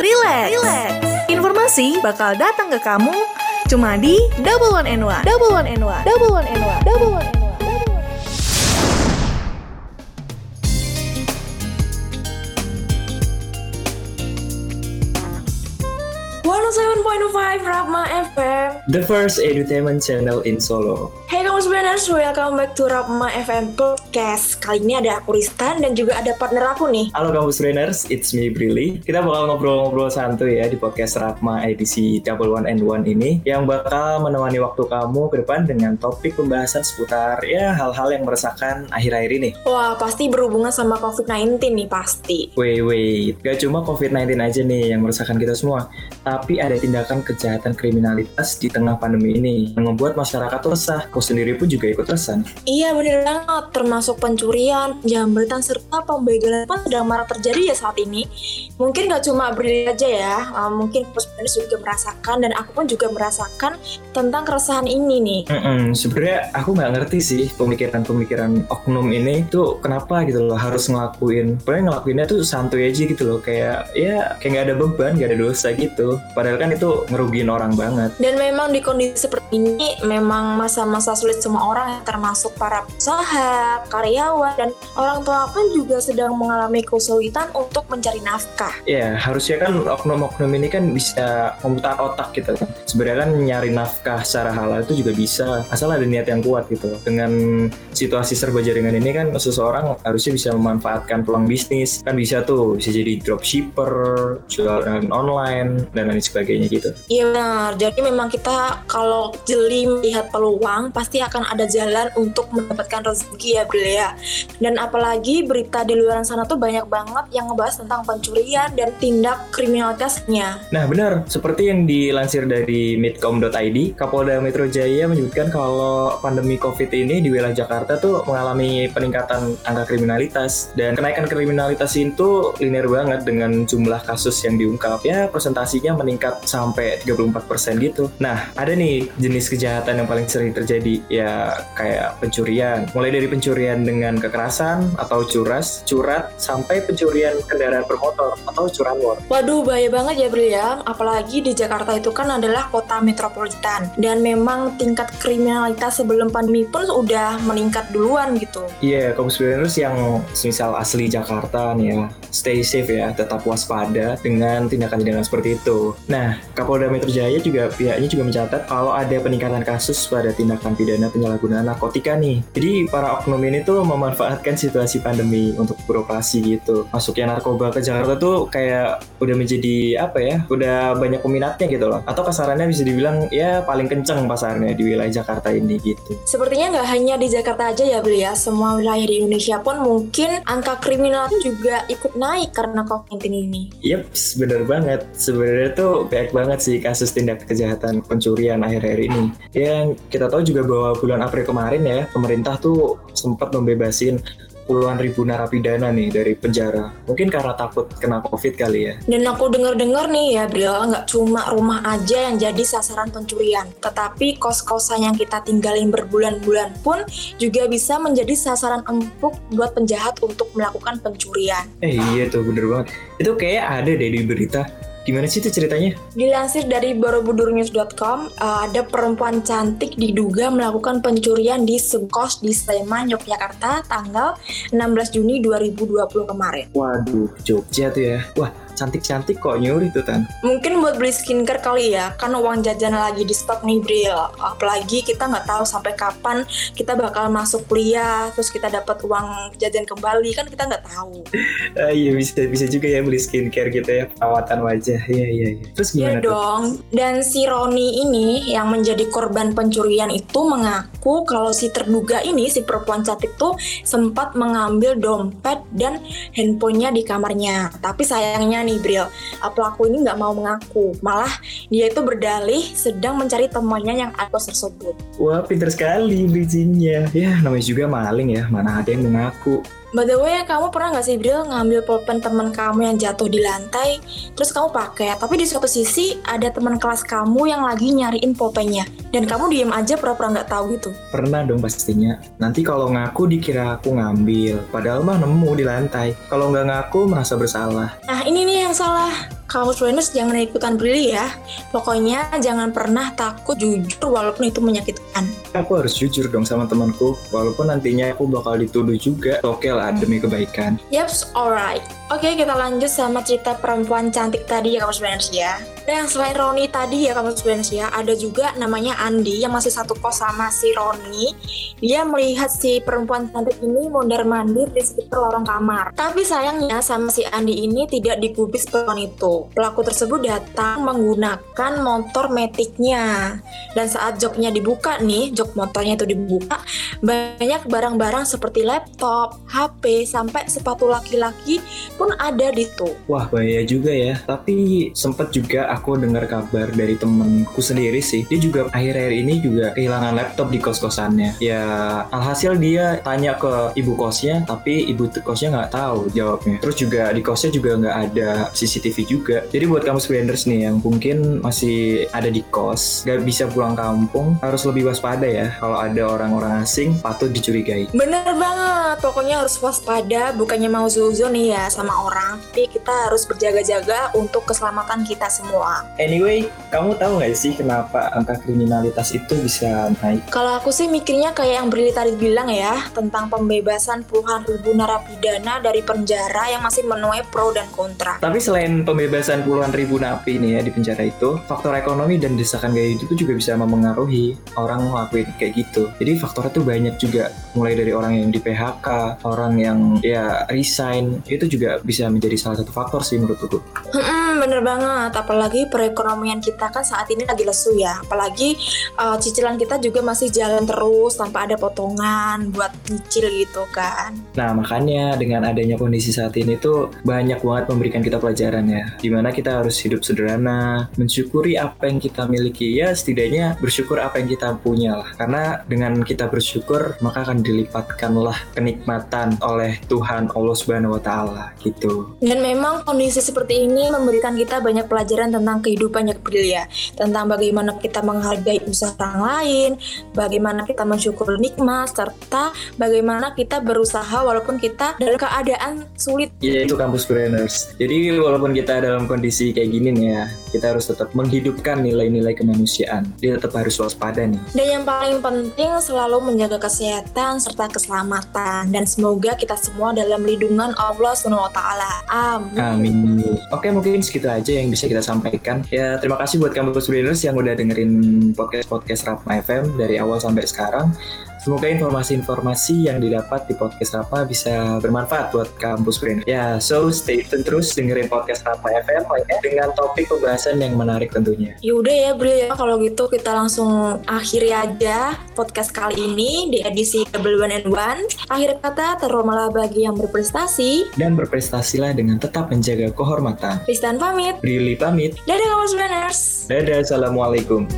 relax. relax. Informasi bakal datang ke kamu cuma di Double One and One. Double One and One. Double One and One. Double One and One. 107.5 Rapma FM The first edutainment channel in Solo. Hey kamu sebenarnya welcome back to Rapma FM Podcast Kali ini ada aku Ristan dan juga ada partner aku nih Halo kampus brainers, it's me Brili. Kita bakal ngobrol-ngobrol santuy ya di podcast Ratma edisi Double One and One ini yang bakal menemani waktu kamu ke depan dengan topik pembahasan seputar ya hal-hal yang meresahkan akhir-akhir ini. Wah pasti berhubungan sama COVID-19 nih pasti Wait, wait, gak cuma COVID-19 aja nih yang meresahkan kita semua, tapi ada tindakan kejahatan kriminalitas di tengah pandemi ini yang membuat masyarakat resah. Kau sendiri pun juga ikut resah. Iya bener banget termasuk pencurian, penjamretan serta pembegalan pun sedang marak terjadi ya saat ini Mungkin gak cuma Brili aja ya uh, Mungkin Puspenis juga merasakan dan aku pun juga merasakan tentang keresahan ini nih Mm-mm, sebenarnya aku nggak ngerti sih pemikiran-pemikiran oknum ini tuh kenapa gitu loh harus ngelakuin. Pokoknya ngelakuinnya tuh santuy aja gitu loh kayak ya kayak nggak ada beban, nggak ada dosa gitu. Padahal kan itu ngerugiin orang banget. Dan memang di kondisi seperti ini memang masa-masa sulit semua orang termasuk para pengusaha, karyawan, dan orang tua pun juga sedang mengalami kesulitan untuk mencari nafkah. Ya harusnya kan oknum-oknum ini kan bisa memutar otak gitu kan. Sebenarnya kan nyari nafkah secara halal itu juga bisa asal ada niat yang kuat gitu. Dengan situasi serba jaringan ini kan seseorang harusnya bisa memanfaatkan peluang bisnis kan bisa tuh bisa jadi dropshipper, jualan online dan lain sebagainya gitu. Iya benar, jadi memang kita kalau jeli melihat peluang pasti akan ada jalan untuk mendapatkan rezeki ya Bril ya. Dan apalagi berita di luar sana tuh banyak banget yang ngebahas tentang pencurian dan tindak kriminalitasnya. Nah benar, seperti yang dilansir dari midcom.id, Kapolda Metro Jaya menyebutkan kalau pandemi COVID ini di wilayah Jakarta tuh mengalami peningkatan angka kriminalitas dan kenaikan kriminalitas itu linear banget dengan jumlah kasus yang diungkap. Ya presentasinya meningkat sampai 34% gitu. Nah ada nih jenis kejahatan yang paling sering terjadi ya kayak pencurian. Mulai dari pencurian dengan kekerasan atau curas, curat, sampai pencurian kendaraan bermotor atau curanmor. Waduh bahaya banget ya Bril ya, apalagi di Jakarta itu kan adalah kota metropolitan dan memang tingkat kriminalitas sebelum pandemi pun udah meningkat duluan gitu. Iya, kaum sebenarnya yang misal asli Jakarta nih ya, stay safe ya, tetap waspada dengan tindakan-tindakan seperti itu. Nah, Kapolda Metro Jaya juga pihaknya juga mencatat kalau ada peningkatan kasus pada tindakan pidana penyalahgunaan narkotika nih. Jadi para oknum ini tuh memanfaatkan situasi pandemi untuk beroperasi gitu. Masuknya narkoba ke Jakarta tuh kayak udah menjadi apa ya, udah banyak peminatnya gitu loh. Atau kasarannya bisa dibilang ya paling kenceng pasarnya di wilayah Jakarta ini gitu. Sepertinya nggak hanya di Jakarta aja ya Bril ya, semua wilayah di Indonesia pun mungkin angka kriminal juga ikut naik karena COVID-19 ini. Yep, bener banget. Sebenarnya tuh banyak banget sih kasus tindak kejahatan pencurian akhir-akhir ini. Yang kita tahu juga bahwa bulan April kemarin ya, pemerintah tuh sempat membebasin puluhan ribu narapidana nih dari penjara. Mungkin karena takut kena COVID kali ya. Dan aku dengar-dengar nih ya Bril, nggak cuma rumah aja yang jadi sasaran pencurian, tetapi kos-kosan yang kita tinggalin berbulan-bulan pun juga bisa menjadi sasaran empuk buat penjahat untuk melakukan pencurian. Eh iya tuh bener banget. Itu kayak ada deh di berita. Gimana sih itu ceritanya? Dilansir dari borobudurnews.com, uh, ada perempuan cantik diduga melakukan pencurian di sebuah kos di Sleman, Yogyakarta tanggal 16 Juni 2020 kemarin. Waduh, Jogja tuh ya. Wah, cantik-cantik kok nyuri tuh Tan. Mungkin buat beli skincare kali ya, kan uang jajan lagi di stok nih Bril. Apalagi kita nggak tahu sampai kapan kita bakal masuk kuliah, terus kita dapat uang jajan kembali, kan kita nggak tahu. Ah, iya bisa bisa juga ya beli skincare gitu ya, perawatan wajah. Iya iya iya. Terus Iya gimana tuh? dong. Dan si Roni ini yang menjadi korban pencurian itu mengaku kalau si terduga ini si perempuan cantik tuh sempat mengambil dompet dan handphonenya di kamarnya. Tapi sayangnya nih Bril, pelaku ini nggak mau mengaku. Malah dia itu berdalih sedang mencari temannya yang ada kos tersebut. Wah, pinter sekali bridgingnya. Ya, namanya juga maling ya. Mana ada yang mengaku. By the way, kamu pernah nggak sih Bril ngambil pulpen teman kamu yang jatuh di lantai, terus kamu pakai, tapi di suatu sisi ada teman kelas kamu yang lagi nyariin pulpennya, dan kamu diem aja pura-pura nggak tahu gitu. Pernah dong pastinya. Nanti kalau ngaku dikira aku ngambil. Padahal mah nemu di lantai. Kalau nggak ngaku merasa bersalah. Nah ini nih yang salah. Kamu Venus jangan ikutan Brili ya. Pokoknya jangan pernah takut jujur walaupun itu menyakitkan. Aku harus jujur dong sama temanku, walaupun nantinya aku bakal dituduh juga. Oke lah demi kebaikan. Yaps, alright. Oke, kita lanjut sama cerita perempuan cantik tadi ya kamu Venus ya. Dan selain Roni tadi ya kamu Venus ya, ada juga namanya Andi yang masih satu kos sama si Roni. Dia melihat si perempuan cantik ini mondar-mandir di sekitar lorong kamar. Tapi sayangnya sama si Andi ini tidak digubris perempuan itu. Pelaku tersebut datang menggunakan motor metiknya. Dan saat joknya dibuka nih, jok motornya itu dibuka, banyak barang-barang seperti laptop, HP, sampai sepatu laki-laki pun ada di situ. Wah bahaya juga ya. Tapi sempet juga aku dengar kabar dari temenku sendiri sih. Dia juga akhir-akhir ini juga kehilangan laptop di kos-kosannya. Ya alhasil dia tanya ke ibu kosnya, tapi ibu kosnya nggak tahu jawabnya. Terus juga di kosnya juga nggak ada CCTV juga. Jadi buat kamu spenders nih yang mungkin masih ada di kos, nggak bisa pulang kampung, harus lebih waspada ya. Kalau ada orang-orang asing, patut dicurigai. Bener banget, pokoknya harus waspada, bukannya mau zuzon nih ya sama orang, tapi kita harus berjaga-jaga untuk keselamatan kita semua. Anyway, kamu tahu nggak sih kenapa angka kriminalitas itu bisa naik? Kalau aku sih mikirnya kayak yang Brili tadi bilang ya, tentang pembebasan puluhan ribu narapidana dari penjara yang masih menuai pro dan kontra. Tapi selain pembebasan puluhan ribu napi nih ya di penjara itu, faktor ekonomi dan desakan gaya hidup itu juga bisa memengaruhi orang ngelakuin kayak gitu. Jadi faktornya tuh banyak juga, mulai dari orang yang di PHK, orang yang ya resign, itu juga bisa menjadi salah satu faktor sih menurutku. Hmm, bener banget. Apalagi perekonomian kita kan saat ini lagi lesu ya. Apalagi uh, cicilan kita juga masih jalan terus tanpa ada potongan buat nyicil gitu kan. Nah makanya dengan adanya kondisi saat ini tuh banyak banget memberikan kita pelajaran ya. Di mana kita harus hidup sederhana, mensyukuri apa yang kita miliki ya setidaknya bersyukur apa yang kita punya lah. Karena dengan kita bersyukur maka akan dilipatkanlah kenikmatan oleh Tuhan Allah Subhanahu Wa Taala gitu. Dan memang kondisi seperti ini memberikan kita banyak pelajaran tentang kehidupan yang ya, tentang bagaimana kita menghargai usaha orang lain, bagaimana kita mensyukur nikmat, serta bagaimana kita berusaha walaupun kita dalam keadaan sulit. Ya itu kampus brainers. Jadi walaupun kita dalam kondisi kayak gini nih ya, kita harus tetap menghidupkan nilai-nilai kemanusiaan. Dia tetap harus waspada nih. Dan yang paling penting selalu menjaga kesehatan serta keselamatan dan semoga kita semua dalam lindungan Allah Subhanahu wa taala. Amin. Amin. Oke, mungkin segitu aja yang bisa kita sampaikan. Ya, terima kasih buat kampus brainers yang udah dengerin podcast-podcast Rapma FM dari awal sampai sekarang. Semoga informasi-informasi yang didapat di podcast Rapa bisa bermanfaat buat kampus brain. Ya, so stay tune terus dengerin podcast Rapa FM ya, dengan topik pembahasan yang menarik tentunya. Yaudah ya Bri ya, kalau gitu kita langsung akhiri aja podcast kali ini di edisi Double One and One. Akhir kata, terhormatlah bagi yang berprestasi. Dan berprestasilah dengan tetap menjaga kehormatan. Ristan pamit. Brili pamit. Dadah brainers. Dadah, Assalamualaikum.